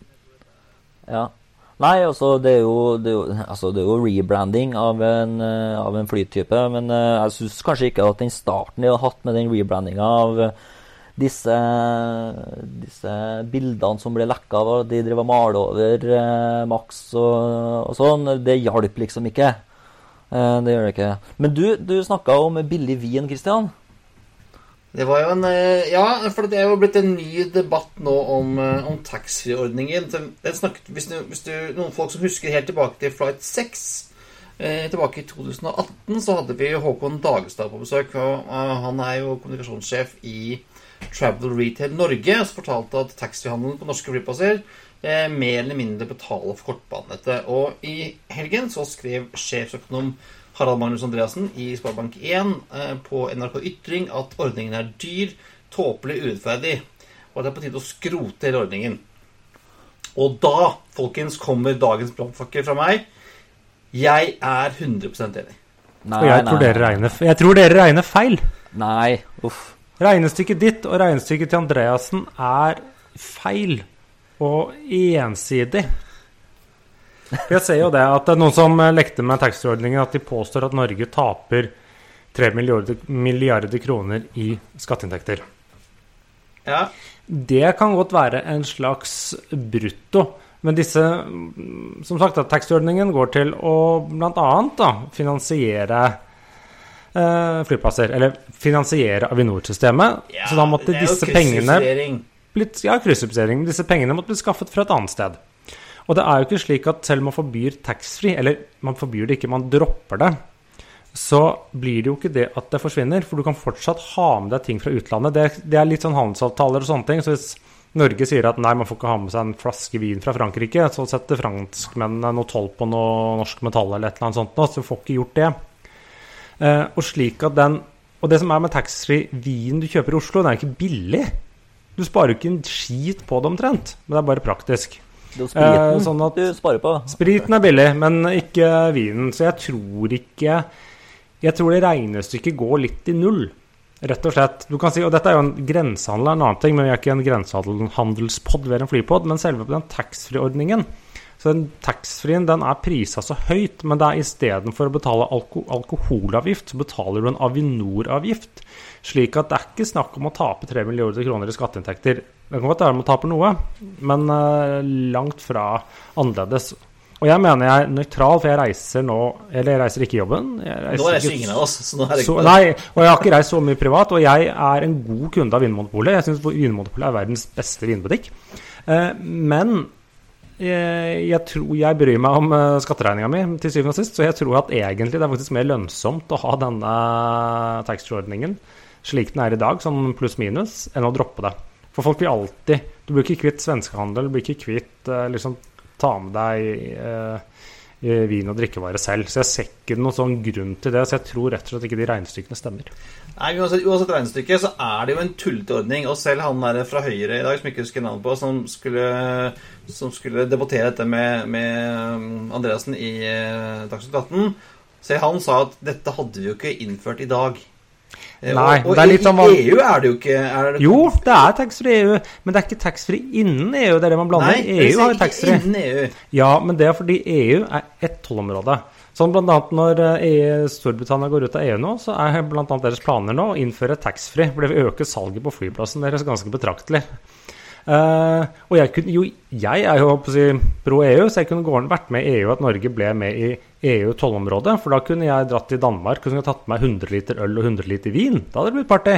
Ja. Nei, altså, det er jo, det er jo, altså, det er jo rebranding av en, eh, av en flytype, men uh, jeg syns kanskje ikke at den starten de har hatt med den rebrandinga av disse, disse bildene som ble lekka at de drev og maler over uh, Max og, og sånn, det hjalp liksom ikke. Uh, det gjør det ikke. Men du, du snakka om billig vin, Christian. Det var jo en eh, Ja, for det er jo blitt en ny debatt nå om, eh, om taxfree-ordningen. Hvis, du, hvis du, Noen folk som husker helt tilbake til Flight 6 eh, Tilbake i 2018 så hadde vi Håkon Dagestad på besøk. og eh, Han er jo kommunikasjonssjef i Travel Retail Norge. Som fortalte at taxfree-handelen på norske flyplasser eh, mer eller mindre betaler for kortbanenettet. Og i helgen så skrev sjefsøkonom Harald Magnus Andreassen i Sparebank1 eh, på NRK Ytring at ordningen er dyr, tåpelig, urettferdig, og at det er på tide å skrote hele ordningen. Og da, folkens, kommer dagens brannfakkel fra meg. Jeg er 100% enig. Nei, Og jeg tror, dere regner, f- jeg tror dere regner feil. Nei, uff. Regnestykket ditt og regnestykket til Andreassen er feil og ensidig. Jeg ser jo det at det er noen som eh, lekte med taxiordningen, at de påstår at Norge taper 3 milliarder, milliarder kroner i skatteinntekter. Ja, Det kan godt være en slags brutto. Men disse, som sagt, taxfree-ordningen går til å bl.a. finansiere eh, flyplasser. Eller finansiere Avinor-systemet. ja så da måtte disse pengene blitt, ja, kryssubsidiering. Disse pengene måtte bli skaffet fra et annet sted. Og det er jo ikke slik at selv om man forbyr taxfree, eller man forbyr det ikke, man dropper det, så blir det jo ikke det at det forsvinner. For du kan fortsatt ha med deg ting fra utlandet. Det, det er litt sånn handelsavtaler og sånne ting. Så hvis Norge sier at nei, man får ikke ha med seg en flaske vin fra Frankrike, så setter franskmennene noe toll på noe norsk metall eller et eller annet sånt, så får ikke gjort det. Eh, og slik at den Og det som er med taxfree vin du kjøper i Oslo, den er ikke billig. Du sparer jo ikke en skit på det omtrent, men det er bare praktisk. Det er spriten Eh, sånn at- du sparer på. Spriten er billig, men ikke vinen. Så jeg tror ikke Jeg tror det regnestykket går litt i null, rett og slett. Du kan si, og Dette er jo en grensehandel, en annen ting, men vi er ikke en grensehandelspod, vi er en flypod. Men selve den taxfree-ordningen så den Taxfree-en den er prisa så høyt, men det er istedenfor å betale alko alkoholavgift, så betaler du en Avinor-avgift. Slik at det er ikke snakk om å tape 3 milliarder kroner i skatteinntekter. Det kan godt være man taper noe, men eh, langt fra annerledes. Og jeg mener jeg er nøytral, for jeg reiser nå Eller jeg reiser ikke i jobben. Jeg Nå reiser ikke- ingen av oss, så nå er det så, nei, og jeg har ikke reist så mye privat, og jeg er en god kunde av Vinmonopolet. Jeg syns Vinmonopolet er verdens beste vinbutikk. Eh, men jeg, jeg tror jeg bryr meg om eh, skatteregninga mi til syvende og sist, så jeg tror at egentlig det er faktisk mer lønnsomt å ha denne taxfree-ordningen slik den er i dag, sånn pluss-minus, enn å droppe det. For folk blir alltid Du blir ikke kvitt svenskehandel, du blir ikke kvitt eh, liksom ta med deg eh, vin og drikkevarer selv. Så jeg ser ikke noen sånn grunn til det. Så jeg tror rett og slett ikke de regnestykkene stemmer. Nei, uansett, uansett regnestykke så er det jo en tullete ordning. Og selv han der fra Høyre i dag, som ikke husker navnet på, som skulle, som skulle debattere dette med, med um, Andreassen i eh, Dagsnytt 18, selv han sa at dette hadde vi jo ikke innført i dag. Eh, Nei, og, og i, sånn i EU er det jo ikke det, Jo, det er taxfree i EU, men det er ikke taxfree innen EU. Det er det man blander. Nei, EU har taxfree. E EU. Ja, men det er fordi EU er ett tollområde. Sånn annet når eh, EU, Storbritannia går ut av EU nå, så er annet deres planer nå å innføre taxfree. For det vil øke salget på flyplassen deres ganske betraktelig. Uh, og jeg, kunne, jo, jeg er jo si, pro EU, så jeg kunne gå, vært med i EU at Norge ble med i EU-tollområdet. For da kunne jeg dratt til Danmark og kunne tatt med meg 100 liter øl og 100 liter vin. Da hadde det blitt party.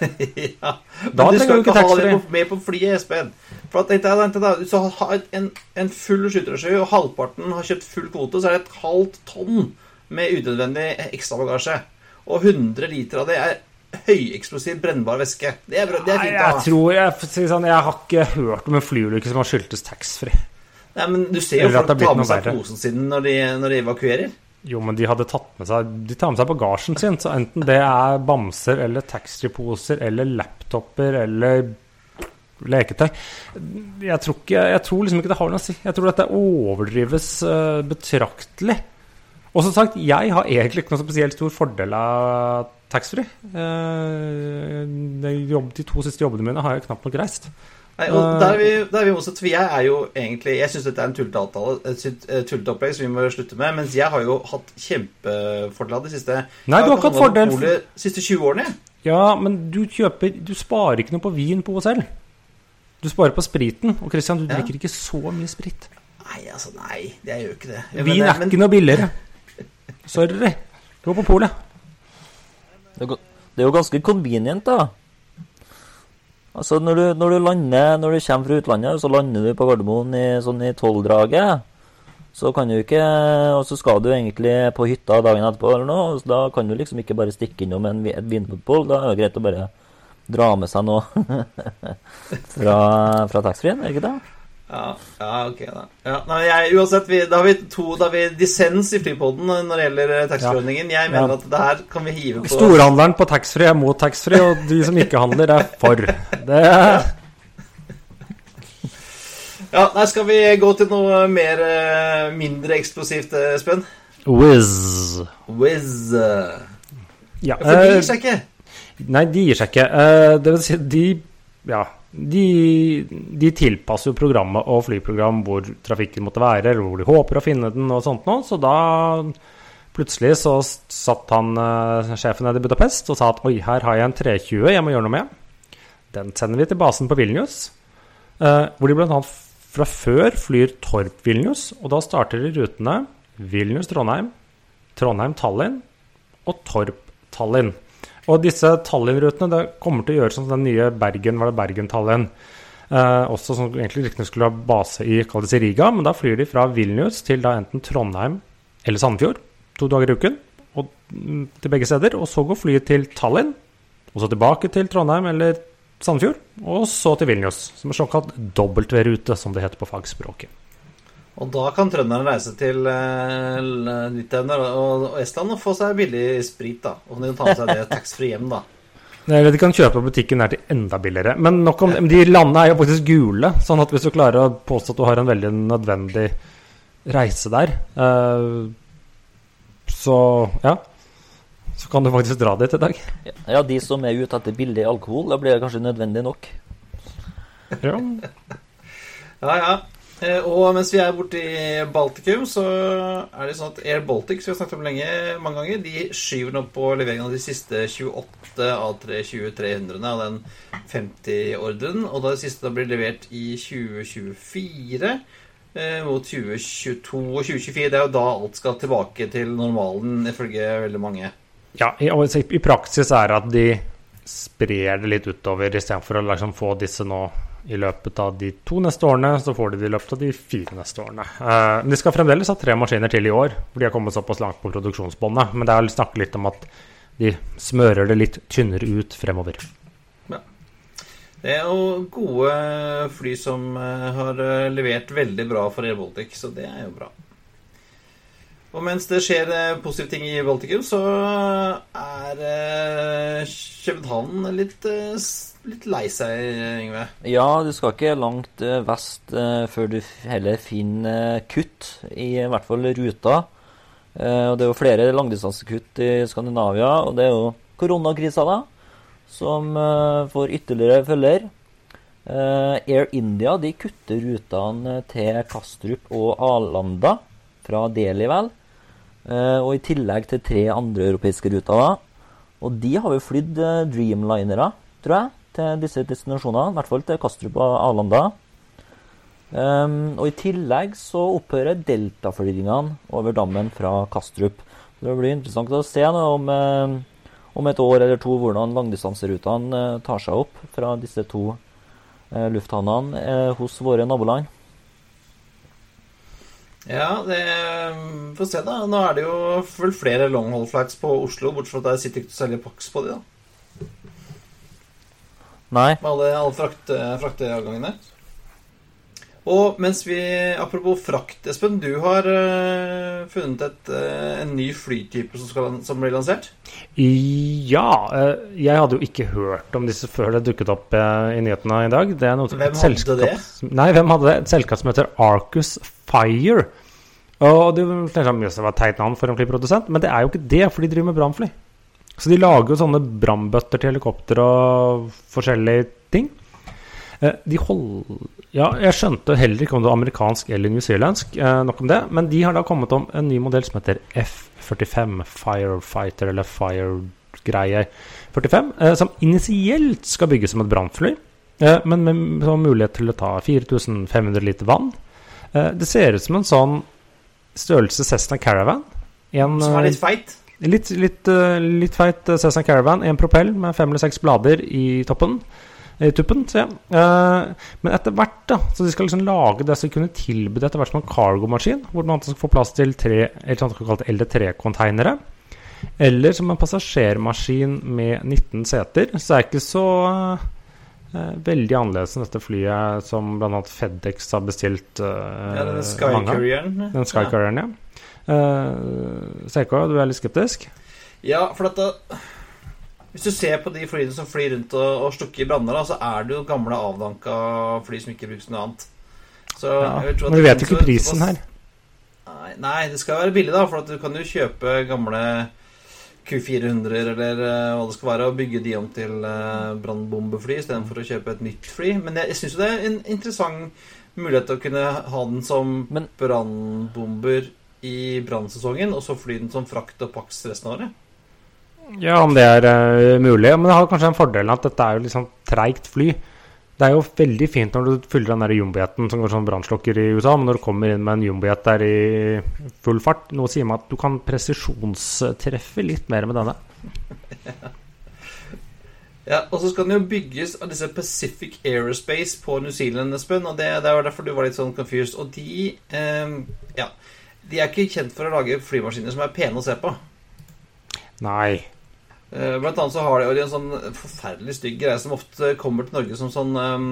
ja. Men Da du skal ikke ha det med på flyet, Espen. For at, tenkte tenkte Hvis du har en, en full skyttersky, og halvparten har kjøpt full kvote, så er det et halvt tonn med unødvendig ekstrabagasje. Og 100 liter av det er høyeksplosiv brennbar væske. Det er, bra, det er fint å jeg tror jeg, sånn, jeg har ikke hørt om en flyulykke som har skyldtes taxfree. Nei, men du ser jo folk tar ta med seg posen sin når de, når de evakuerer. Jo, men de hadde tatt med seg De tar med seg bagasjen sin, så enten det er bamser eller taxfree-poser eller laptoper eller leketøy Jeg tror, ikke, jeg tror liksom ikke det har noe å si. Jeg tror dette overdrives eh, betraktelig. Og som sagt, jeg har egentlig ikke noe spesielt stor fordel av taxfree. De, de to siste jobbene mine har jeg knapt nok reist. Nei, og Eh. der er vi, der er vi også, for jeg er jo egentlig Jeg syns dette er en tullete avtale, et tullete opplegg som vi må slutte med. Mens jeg har jo hatt kjempefordel av de siste Nei, du har ikke hatt fordel. De siste 20 årene. jeg. Ja, men du kjøper Du sparer ikke noe på vin på OSL. Du sparer på spriten. Og Christian, du Ja. drikker ikke så mye sprit. Nei, altså, nei. Jeg gjør ikke det. Jeg Vin er men- ikke noe billigere. Sorry. Gå på polet. Det er, det er jo ganske convenient, da. Altså, når du, når du lander Når du kommer fra utlandet, så lander du på Gardermoen i, sånn i tolvdraget. Så kan du ikke Og så skal du egentlig på hytta dagen etterpå eller noe. Så da kan du liksom ikke bare stikke innom en, et vinmonopol. Da er det greit å bare dra med seg noe fra, fra taxfree-en, er det ikke det? Ja, ja, ok da. Ja, nei, jeg, uansett, vi, da har vi to Da har vi dissens i flypoden når det gjelder eh, taxfree-ordningen. Jeg mener Ja. at det her kan vi hive på Storhandleren på taxfree er mot taxfree, og de som ikke handler, er for. Det er... Ja, nei, Skal vi gå til noe mer eh, mindre eksplosivt, eh, Espen? Whiz. Whiz. Ja, For de eh, gir seg ikke. Nei, de gir seg ikke. Eh, det vil si, de Ja. De, de tilpasser jo programmet og flyprogram hvor trafikken måtte være, eller hvor de håper å finne den, og sånt noe. Så da plutselig så satt han eh, sjefen nede i Budapest og sa at oi, her har jeg en 320 jeg må gjøre noe med. Den sender vi til basen på Vilnius, eh, hvor de bl.a. fra før flyr Torp-Vilnius. Og da starter de rutene Vilnius-Trondheim, Trondheim-Tallinn og Torp-Tallinn. Og disse Tallinn-rutene kommer til å gjøre som den nye Bergen, var det Bergen-Tallinn. Eh, også som egentlig riktignok skulle ha base i kall Riga, men da flyr de fra Vilnius til da enten Trondheim eller Sandefjord to dager i uken. Og, mm, til begge steder. Og så går flyet til Tallinn, og så tilbake til Trondheim eller Sandefjord, og så til Vilnius. Som en såkalt W-rute, som det heter på fagspråket. Og da kan trønderne reise til Litauen og, og Estland og få seg billig sprit, da. Og de kan ta med seg det taxfree hjem, da. Eller de kan kjøpe på butikken der til enda billigere. Men nok om De landene er jo faktisk gule, sånn at hvis du klarer å påstå at du har en veldig nødvendig reise der, eh, så ja Så kan du faktisk dra dit i dag. Ja, de som er ute etter billig alkohol, da blir det kanskje nødvendig nok. Ja. Ja, ja. Eh, Og mens vi er borte i Baltikum, så er det sånn at Air Baltic, som vi har snakket om lenge, mange ganger, de skyver nå på leveringen av de siste 28 A320-300-ene av den 50-ordren. Og da det siste da blir levert i 2024 eh, mot 2022 og 2024. Det er jo da alt skal tilbake til normalen, ifølge veldig mange. ja i, i praksis er det at de sprer det litt utover istedenfor å liksom få disse nå i løpet av de to neste årene, så får de det i løpet av de fire neste årene. Eh, men de skal fremdeles ha tre maskiner til i år, for de har kommet såpass langt på produksjonsbåndet. Men det er snakk litt om at de smører det litt tynnere ut fremover. Ja. Det er jo gode fly som eh, har eh, levert veldig bra for Air Baltic, så det er jo bra. Og mens det skjer positive ting i Baltikum, så er København litt, litt lei seg, Yngve. Ja, du skal ikke langt eh, vest eh, før du heller finner eh, kutt, i hvert fall ruta. Og det er jo flere langdistansekutt i Skandinavia, og det er jo koronakrisa, da, som får ytterligere følger. Air India de kutter rutene til Kastrup og Arlanda fra Delhi, vel. Og i tillegg til tre andre europeiske ruter. da. Og de har jo flydd Dreamlinere, tror jeg, til disse destinasjonene. I hvert fall til Kastrup og Arlanda. Um, og i tillegg så opphører deltaflygingene over dammen fra Kastrup. Så det blir interessant å se da, om, eh, om et år eller to hvordan langdistanserutene eh, tar seg opp fra disse to eh, lufthavnene eh, hos våre naboland. Ja, det får se, da. Nå er det jo flere long flights på Oslo, bortsett fra at der sitter ikke så særlig Pax på de, da. Nei. Med alle, alle frakt, frakteavgangene. Og mens vi Apropos frakt, Espen. Du har uh, funnet et, uh, en ny flytype som, skal, som blir lansert. Ja, Uh, jeg hadde jo ikke hørt om disse før det dukket opp i nyhetene i dag. Det er noe, Hvem hadde selskap- det? Nei, hvem hadde det? Et selskap som heter Arcus Fire. Og du tenker sånn, «Jøss, det var et teit navn for en flyprodusent, men det er jo ikke det, for de driver med brannfly. Så de lager jo sånne brannbøtter til helikopter og forskjellige ting. Eh, De hold... Ja, jeg skjønte heller ikke om det var amerikansk eller newzealandsk, eh, nok om det, men de har da kommet om en ny modell som heter F45 Firefighter, eller Fire-greie 45, eh, som initielt skal bygges som et brannfly, men med mulighet til å ta 4500 liter vann. Det ser ut som en sånn størrelse Cessna Caravan. En, Som er litt feit. Litt, litt, eh, litt feit eh, Cessna Caravan. En propell med fem eller seks blader i toppen. I tuppen, jeg. Eh, men etter hvert, da Så de skal liksom lage det som kunne tilby det etter hvert som en cargomaskin. Hvor man skal få plass til tre eller sånn såkalte LD3-konteinere. Eller som en passasjermaskin med 19 seter. Så det er ikke så eh, veldig annerledes enn dette flyet som bl.a. FedEx har bestilt. eh, Ja, den Sky mange. Courieren. Den Sky Courieren, ja. Uh, CK, du er litt skeptisk? Ja, for at Hvis du ser på de flyene som flyr rundt og, og slukker i branner, så er det jo gamle, avdanka fly som ikke brukes til noe annet. Så Ja. Men vi vet jo ikke prisen her. Nei, nei, det skal være billig, da. For at du kan jo kjøpe gamle Q400 eller eh, hva det skal være, og bygge de om til uh, brannbombefly istedenfor å kjøpe et nytt fly. Men jeg, jeg syns jo det er en interessant mulighet til å kunne ha den som brannbomber i brannsesongen, og så fly den som frakt og paks resten av året. Ja, om det er uh, mulig. Men det har kanskje en fordel at dette er jo sånn treigt fly. Det er jo veldig fint når du fyller den der jumbojeten som går som brannslokker i USA, men når du kommer inn med en jumbojet der i full fart Noe sier meg at du kan presisjonstreffe litt mer med denne. Ja, Og så skal den jo bygges av disse Pacific Aerospace på New Zealand, Espen. Og det, det var derfor du var litt sånn confused. Og de eh, Ja. De er ikke kjent for å lage flymaskiner som er pene å se på. Nei. Eh, Blant annet så har de en sånn forferdelig stygg greie som ofte kommer til Norge som sånn um,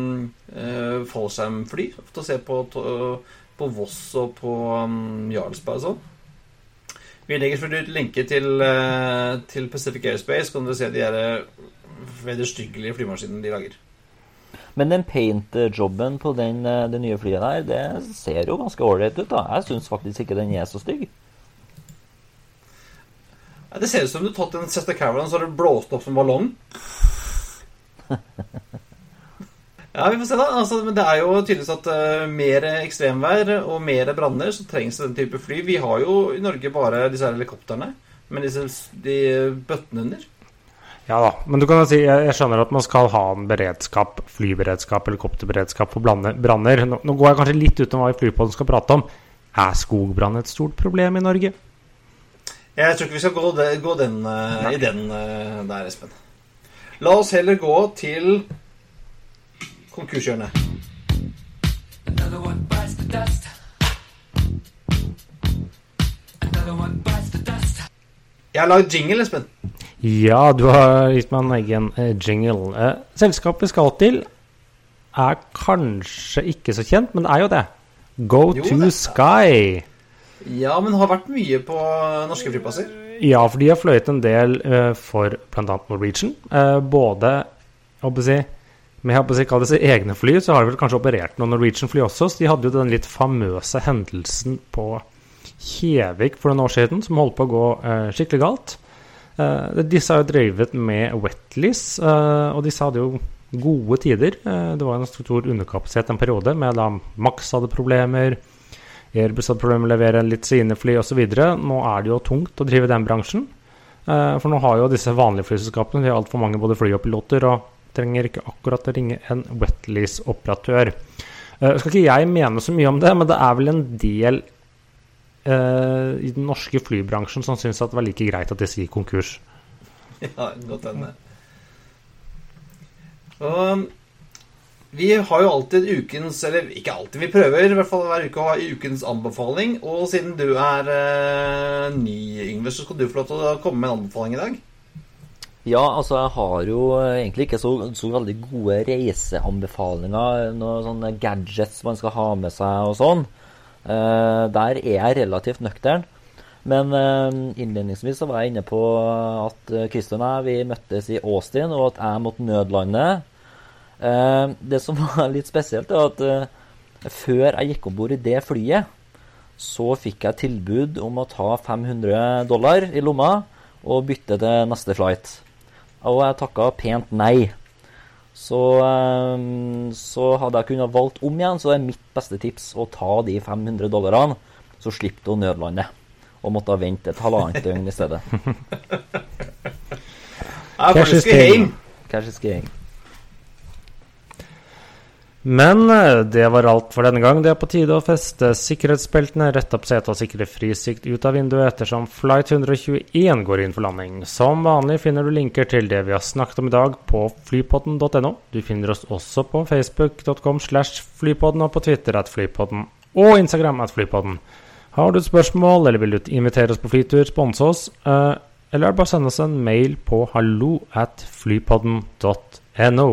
uh, fallskjermfly. Ofte å se på, på Voss og på um, Jarlsberg og sånn. Vi legger selvfølgelig ut lenke til, uh, til Pacific Airspace, så kan dere se de der eh, vederstyggelige flymaskinene de lager. Men den paint-jobben på den, eh, det nye flyet der, det ser jo ganske ålreit ut, da. Jeg syns faktisk ikke den er så stygg. Det ser ut som du har tatt en Sester Caravan så har du blåst opp som ballong. Ja, vi får se, da. Altså, men det er jo tydeligvis at uh, mer ekstremvær og mer branner, så trengs den type fly. Vi har jo i Norge bare disse helikoptrene med disse de bøttene under. Ja da. Men du kan jo si, jeg, jeg skjønner at man skal ha en beredskap, flyberedskap, helikopterberedskap for branner. Nå, nå går jeg kanskje litt utenom hva vi flypodden skal prate om. Er skogbrann et stort problem i Norge? Jeg tror ikke vi skal gå, de, gå den, uh, i den uh, der, Espen. La oss heller gå til konkurshjørnet. Jeg har lagd jingle, Espen. Ja, du har gitt meg en egen eh, jingle. Eh, selskapet skal til, er kanskje ikke så kjent, men det er jo det. Go Jo, to det- Sky. Ja, men har vært mye på norske flyplasser. Ja, for de har fløyet en del uh, for bl.a. Norwegian. Uh, både jeg håper si, med jeg håper si, kall det egne fly, så har de vel kanskje operert noen Norwegian-fly også. Så de hadde jo den litt famøse hendelsen på Kjevik for noen år siden som holdt på å gå eh, skikkelig galt. Eh, disse har jo drevet med wetleys, eh, og disse hadde jo gode tider. Eh, det var en stor underkapasitet en periode, med da Max hadde problemer. Airbus hadde problemer med å levere litt sine fly osv. Nå er det jo tungt å drive den bransjen. For nå har jo disse vanlige flyselskapene De har altfor mange både fly og piloter og trenger ikke akkurat å ringe en wetlease-operatør. Skal ikke jeg mene så mye om det, men det er vel en del i den norske flybransjen som syns at det var like greit at disse gikk konkurs. Ja, godt hende. Vi har jo alltid ukens Eller ikke alltid, vi prøver i hvert fall hver uke å ha ukens anbefaling. Og siden du er eh, ny, Yngve, så skal du få lov til å komme med en anbefaling i dag. Ja, altså jeg har jo egentlig ikke så, så veldig gode reiseanbefalinger. Noen sånne gadgets man skal ha med seg og sånn. Eh, der er jeg relativt nøktern. Men eh, innledningsvis så var jeg inne på at Kristian og jeg vi møttes i Austin, og at jeg måtte nødlande. Eh, det som var litt spesielt, er at eh, før jeg gikk om bord i det flyet, så fikk jeg tilbud om å ta 500 dollar i lomma og bytte til neste flight. Og jeg takka pent nei. Så, eh, så hadde jeg kunnet valgt om igjen, så er mitt beste tips å ta de 500 dollarene, så slipper du å nødlande. Og måtte vente et halvannet døgn i stedet. Cash is king. Cash is king. Men eh, det var alt for denne gang. Det er på tide å feste sikkerhetsbeltene, rette opp setet og sikre frisikt ut av vinduet ettersom flight 121 går inn for landing. Som vanlig finner du linker til det vi har snakket om i dag på flypodden.no. Du finner oss også på facebook.com slash flypodden og på Twitter at flypodden og Instagram at flypodden. Har du et spørsmål eller vil du invitere oss på flytur, sponse oss, eh, eller er bare sende oss en mail på hallo at flypodden.no.